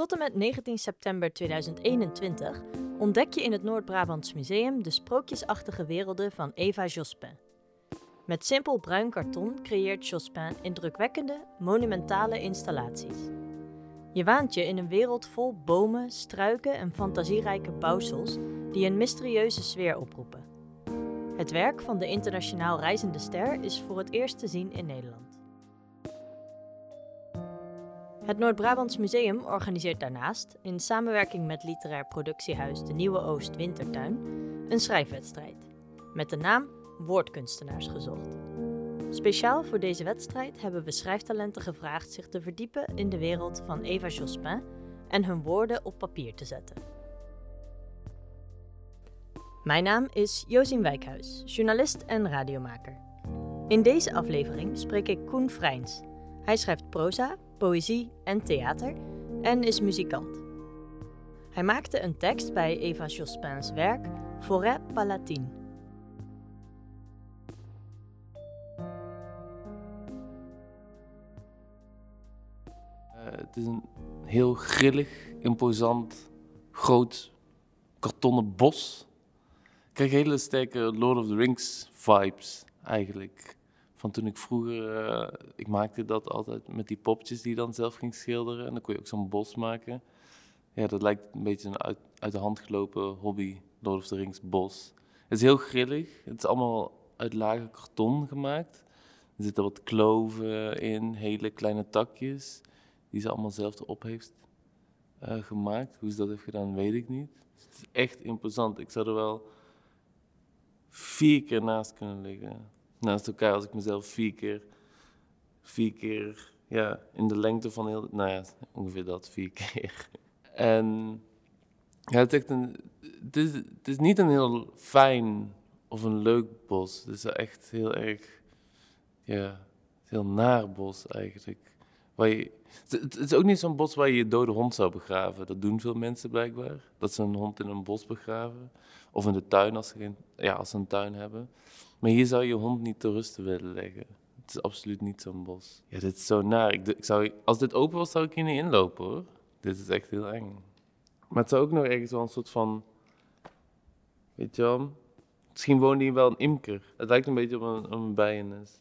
Tot en met 19 september 2021 ontdek je in het Noord-Brabants Museum de sprookjesachtige werelden van Eva Jospin. Met simpel bruin karton creëert Jospin indrukwekkende, monumentale installaties. Je waant je in een wereld vol bomen, struiken en fantasierijke bouwsels die een mysterieuze sfeer oproepen. Het werk van de internationaal reizende ster is voor het eerst te zien in Nederland. Het Noord-Brabants Museum organiseert daarnaast, in samenwerking met literair productiehuis De Nieuwe Oost Wintertuin, een schrijfwedstrijd. Met de naam Woordkunstenaars gezocht. Speciaal voor deze wedstrijd hebben we schrijftalenten gevraagd zich te verdiepen in de wereld van Eva Jospin en hun woorden op papier te zetten. Mijn naam is Josien Wijkhuis, journalist en radiomaker. In deze aflevering spreek ik Koen Vrijns. Hij schrijft proza, poëzie en theater en is muzikant. Hij maakte een tekst bij Eva Jospins werk Forêt Palatine. Uh, het is een heel grillig, imposant, groot kartonnen bos. Ik krijg hele sterke Lord of the Rings vibes eigenlijk van toen ik vroeger, uh, ik maakte dat altijd met die popjes die je dan zelf ging schilderen. En dan kon je ook zo'n bos maken. Ja, dat lijkt een beetje een uit, de hand gelopen hobby, Lord of the Rings bos. Het is heel grillig. Het is allemaal uit lage karton gemaakt. Er zitten wat kloven in, hele kleine takjes, die ze allemaal zelf erop heeft uh, gemaakt. Hoe ze dat heeft gedaan, weet ik niet. Het is echt imposant. Ik zou er wel vier keer naast kunnen liggen naast elkaar als ik mezelf vier keer, vier keer, ja, in de lengte van heel, nou ja, ongeveer dat, vier keer. En ja, het is, echt een, het is, het is niet een heel fijn of een leuk bos. Het is echt heel erg, ja, heel naar bos eigenlijk. Het, is ook niet zo'n bos waar je je dode hond zou begraven. Dat doen veel mensen blijkbaar. Dat ze een hond in een bos begraven. Of in de tuin als ze, ja, als ze een tuin hebben. Maar hier zou je hond niet te rusten willen leggen. Het is absoluut niet zo'n bos. Ja, dit is zo naar. Ik, zou, als dit open was, zou ik hier niet inlopen hoor. Dit is echt heel eng. Maar het zou ook nog ergens wel een soort van. Weet je wel? Misschien woonde hier wel een imker. Het lijkt een beetje op een, een bijennest.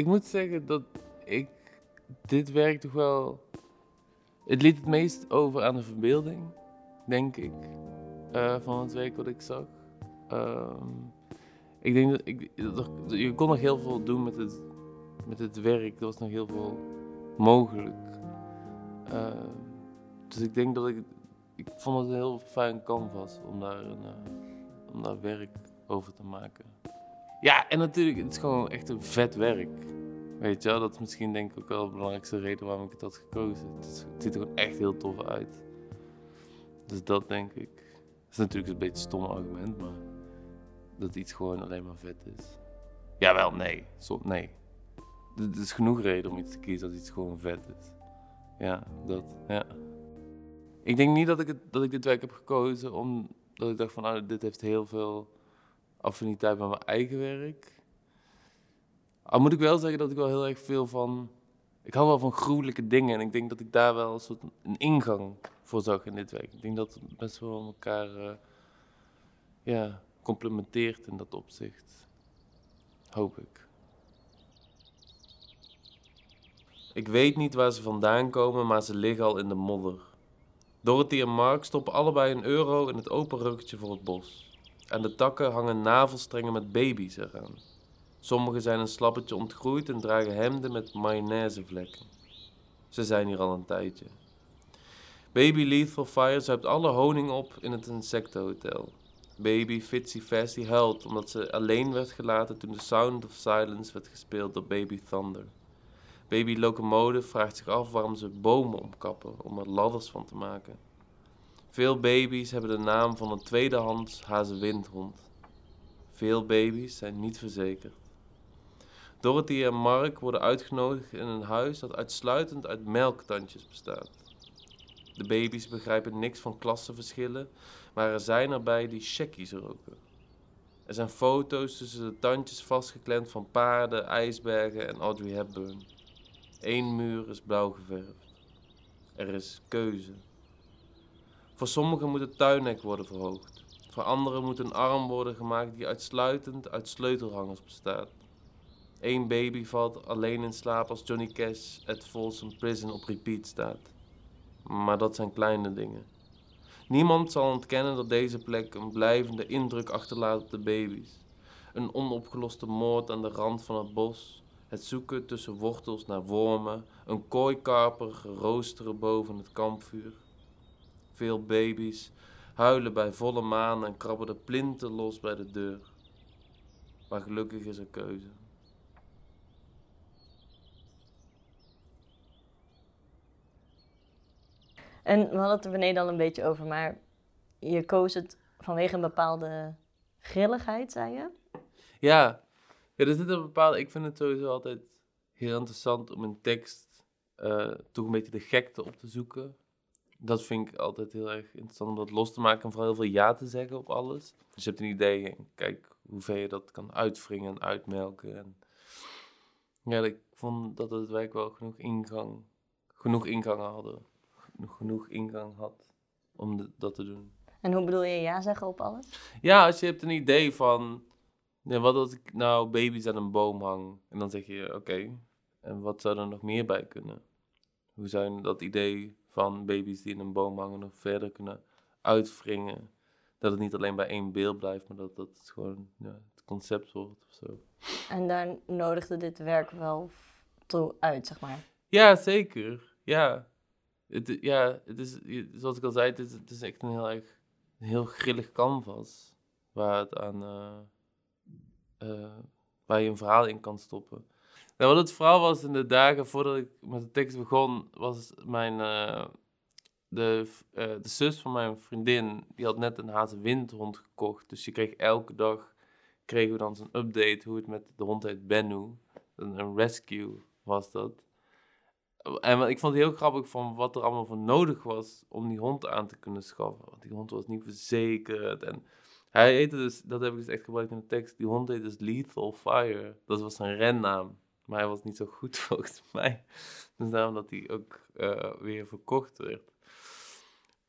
Ik moet zeggen dat ik dit werk toch wel. Het liet het meest over aan de verbeelding, denk ik, uh, van het werk wat ik zag. Ehm, ik denk dat, ik, je kon nog heel veel doen met het, met het werk. Er was nog heel veel mogelijk. Ehm, dus ik denk dat ik, ik vond het een heel fijn canvas om daar, een, uh, om daar werk over te maken. Ja, en natuurlijk, het is gewoon echt een vet werk. Weet je wel, dat is misschien denk ik ook wel de belangrijkste reden waarom ik het had gekozen. Het, ziet er gewoon echt heel tof uit. Dus dat denk ik. Dat is natuurlijk een beetje een stom argument, maar dat iets gewoon alleen maar vet is. Jawel, nee. Zo, nee. Er is genoeg reden om iets te kiezen als iets gewoon vet is. Ja, dat, ja. Ik denk niet dat ik, het, dat ik dit werk heb gekozen omdat ik dacht van, nou, dit heeft heel veel affiniteit met mijn eigen werk. Al moet ik wel zeggen dat ik wel heel erg veel van... Ik hou wel van gruwelijke dingen en ik denk dat ik daar wel een soort een ingang voor zag in dit werk. Ik denk dat het best wel elkaar... Uh, ja, complementeert in dat opzicht. Hoop ik. Ik weet niet waar ze vandaan komen, maar ze liggen al in de modder. Dorothy en Mark stoppen allebei een euro in het open ruggetje voor het bos. Aan de takken hangen navelstrengen met baby's eraan. Sommige zijn een slappetje ontgroeid en dragen hemden met mayonaisevlekken. Ze zijn hier al een tijdje. Baby Lethal Fire zuipt alle honing op in het insectenhotel. Baby Fitzy Fasty huilt omdat ze alleen werd gelaten toen de Sound of Silence werd gespeeld door Baby Thunder. Baby Locomotive vraagt zich af waarom ze bomen omkappen om er ladders van te maken. Veel baby's hebben de naam van een tweedehands hazewindhond. Veel baby's zijn niet verzekerd. Dorothy en Mark worden uitgenodigd in een huis dat uitsluitend uit melktandjes bestaat. De baby's begrijpen niks van klassenverschillen, maar er zijn erbij die checkies roken. Er zijn foto's tussen de tandjes vastgeklemd van paarden, ijsbergen en Audrey Hepburn. Eén muur is blauw geverfd. Er is keuze. Voor sommigen moet het tuinhek worden verhoogd. Voor anderen moet een arm worden gemaakt die uitsluitend uit sleutelhangers bestaat. Eén baby valt alleen in slaap als Johnny Cash at Folsom Prison op repeat staat. Maar dat zijn kleine dingen. Niemand zal ontkennen dat deze plek een blijvende indruk achterlaat op de baby's. Een onopgeloste moord aan de rand van het bos, het zoeken tussen wortels naar wormen, een kooikarper roosteren boven het kampvuur. Veel baby's huilen bij volle maan en krabben de plinten los bij de deur. Maar gelukkig is er keuze. En we hadden het er beneden al een beetje over, maar je koos het vanwege een bepaalde grilligheid, zei je? Ja, ja er zit een bepaalde. Ik vind het sowieso altijd heel interessant om een tekst uh, toch een beetje de gekte op te zoeken. Dat vind ik altijd heel erg interessant om dat los te maken en vooral heel veel ja te zeggen op alles. Dus je hebt een idee en kijk hoe ver je dat kan uitwringen en uitmelken. En ja, ik vond dat het werk wel genoeg ingang, genoeg ingangen hadden genoeg ingang had om dat te doen. En hoe bedoel je ja zeggen op alles? Ja, als je hebt een idee van, wat als ik nou baby's aan een boom hang? En dan zeg je, oké, en wat zou er nog meer bij kunnen? Hoe zou je dat idee van baby's die in een boom hangen nog verder kunnen uitwringen? Dat het niet alleen bij één beeld blijft, maar dat dat gewoon ja, het concept wordt of zo. En daar nodigde dit werk wel toe uit, zeg maar? Ja, zeker. Ja, het, ja, het is, zoals ik al zei, het is, het is echt een heel erg een heel grillig canvas. Waar, het aan, uh, uh, waar je een verhaal in kan stoppen. Nou, wat het verhaal was in de dagen voordat ik met de tekst begon, was mijn, uh, de, de zus van mijn vriendin, die had net een hazenwindhond gekocht. Dus je kreeg elke dag, kregen we dan zo'n update hoe het met de hond heet Bennu. Een, een rescue was dat. En ik vond het heel grappig van wat er allemaal voor nodig was om die hond aan te kunnen schaffen. Want die hond was niet verzekerd. En hij heette dus, dat heb ik dus echt gebruikt in de tekst, die hond heette dus Lethal Fire. Dat was zijn rennaam. Maar hij was niet zo goed volgens mij. Dus daarom dat hij ook uh, weer verkocht werd.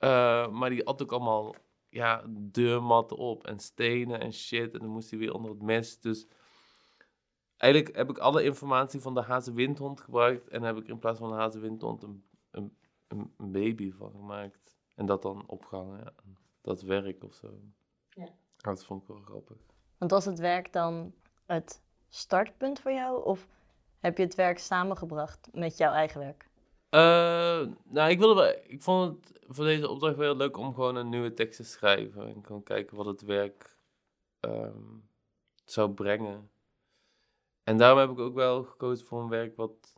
Uh, maar die had ook allemaal ja, deurmatten op en stenen en shit. En dan moest hij weer onder het mes. Dus eigenlijk heb ik alle informatie van de hazenwindhond gebruikt en heb ik in plaats van een hazenwindhond een, een, een, baby van gemaakt. En dat dan opgehangen, ja. Dat werk of zo. Ja. Dat vond ik wel grappig. Want was het werk dan het startpunt voor jou? Of heb je het werk samengebracht met jouw eigen werk? Uh, nou, ik, wilde ik vond het voor deze opdracht wel heel leuk om gewoon een nieuwe tekst te schrijven. En gewoon kijken wat het werk um, zou brengen. En daarom heb ik ook wel gekozen voor een werk wat,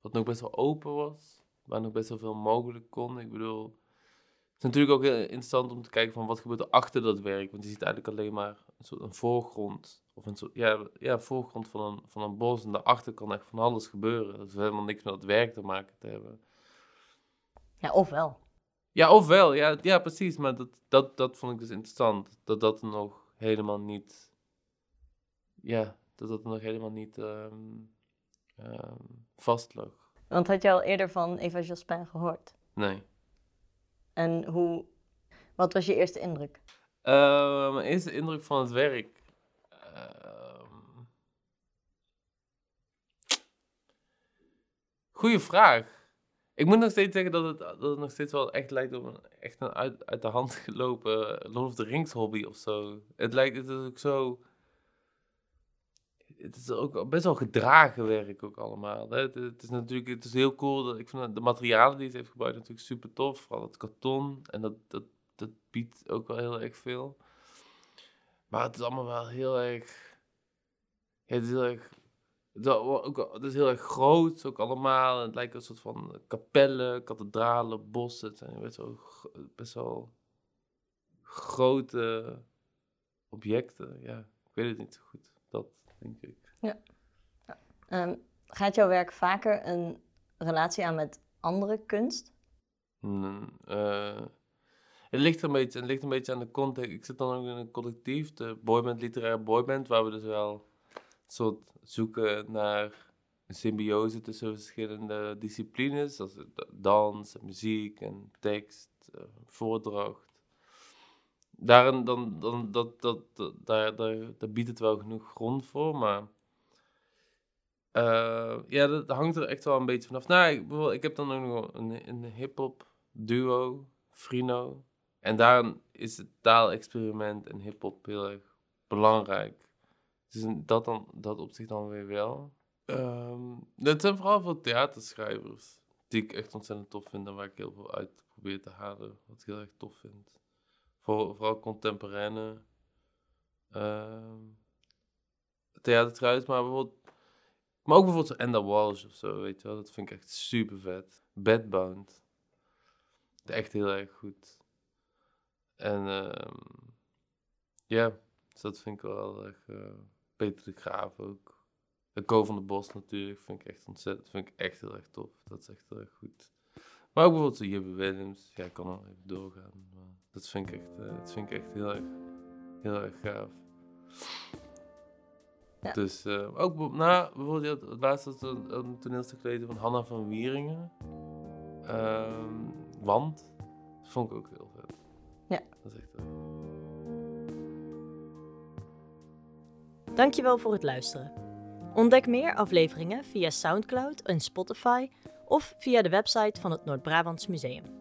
wat nog best wel open was. Waar nog best wel veel mogelijk kon. Ik bedoel, het is natuurlijk ook heel interessant om te kijken van wat gebeurt er achter dat werk. Want je ziet eigenlijk alleen maar soort een voorgrond. Of een soort, ja, ja, voorgrond van een, van een bos. En daarachter kan echt van alles gebeuren. Dat is helemaal niks met het werk te maken te hebben. Ja, ofwel. Ja, ofwel. Ja, ja precies. Maar dat, dat, dat vond ik dus interessant. Dat dat nog helemaal niet... Ja, dat dat nog helemaal niet um, um, vast lag. Want had je al eerder van Eva Jospin gehoord? Nee. En hoe, wat was je eerste indruk? Uh, mijn eerste indruk van het werk. Uh, goeie vraag. Ik moet nog steeds zeggen dat het, dat het nog steeds wel echt lijkt op een, echt een uit, uit de hand gelopen Lord of the Rings hobby of zo. Het lijkt het is ook zo het is ook best wel gedragen werk ook allemaal. Het, is natuurlijk het is heel cool. Dat, ik vind de materialen die ze heeft gebruikt natuurlijk super tof. Vooral het karton. En dat, dat, dat biedt ook wel heel erg veel. Maar het is allemaal wel heel erg... het is heel erg... Het is, heel erg groot, ook allemaal. Het lijkt een soort van kapellen, kathedralen, bossen. Het zijn best wel, best wel grote objecten. Ja, ik weet het niet zo goed. Dat denk ik. Ja. Ehm, gaat jouw werk vaker een relatie aan met andere kunst? Mm, het, ligt er een beetje, het ligt een beetje aan de context. Ik zit dan ook in een collectief, de boyband, literaire boyband, waar we dus wel een soort zoeken naar een symbiose tussen verschillende disciplines, zoals dans, muziek en tekst, uh, voordracht. Daarin, dan, dan, dat, dat, daar, daar, daar biedt het wel genoeg grond voor, maar uh, ja, dat hangt er echt wel een beetje vanaf. Nou, ik, ik heb dan ook nog een, een hip-hop duo, Frino. En daarin is het taalexperiment en hip-hop heel erg belangrijk. Dus dat, dan, dat op zich dan weer wel. Um, dat zijn vooral veel theaterschrijvers die ik echt ontzettend tof vind en waar ik heel veel uit probeer te halen. Wat ik heel erg tof vind. Voor, vooral contemporaine uh, theater trouwens, maar bijvoorbeeld ook bijvoorbeeld Enda Walsh of zo, weet je wel. Dat vind ik echt super vet. Bedbound. Echt heel erg goed. En uh, ja, dus dat vind ik wel erg... Uh, Peter de Graaf ook. De Co van de Bos natuurlijk, vind ik echt ontzettend, vind ik echt heel erg tof. Dat is echt heel erg goed. Maar ook bijvoorbeeld Jibbe Williams, ja, ik kan al even doorgaan. Maar dat vind ik echt, uh, dat vind ik echt heel erg, heel erg gaaf. Dus uh, ook nou, bijvoorbeeld het laatste een, een toneelstuk gelezen van Hanna van Wieringen. Uh, Want. Dat vond ik ook heel vet. Dat is echt. Dankjewel voor het luisteren. Ontdek meer afleveringen via Soundcloud en Spotify of via de website van het Noord-Brabants Museum.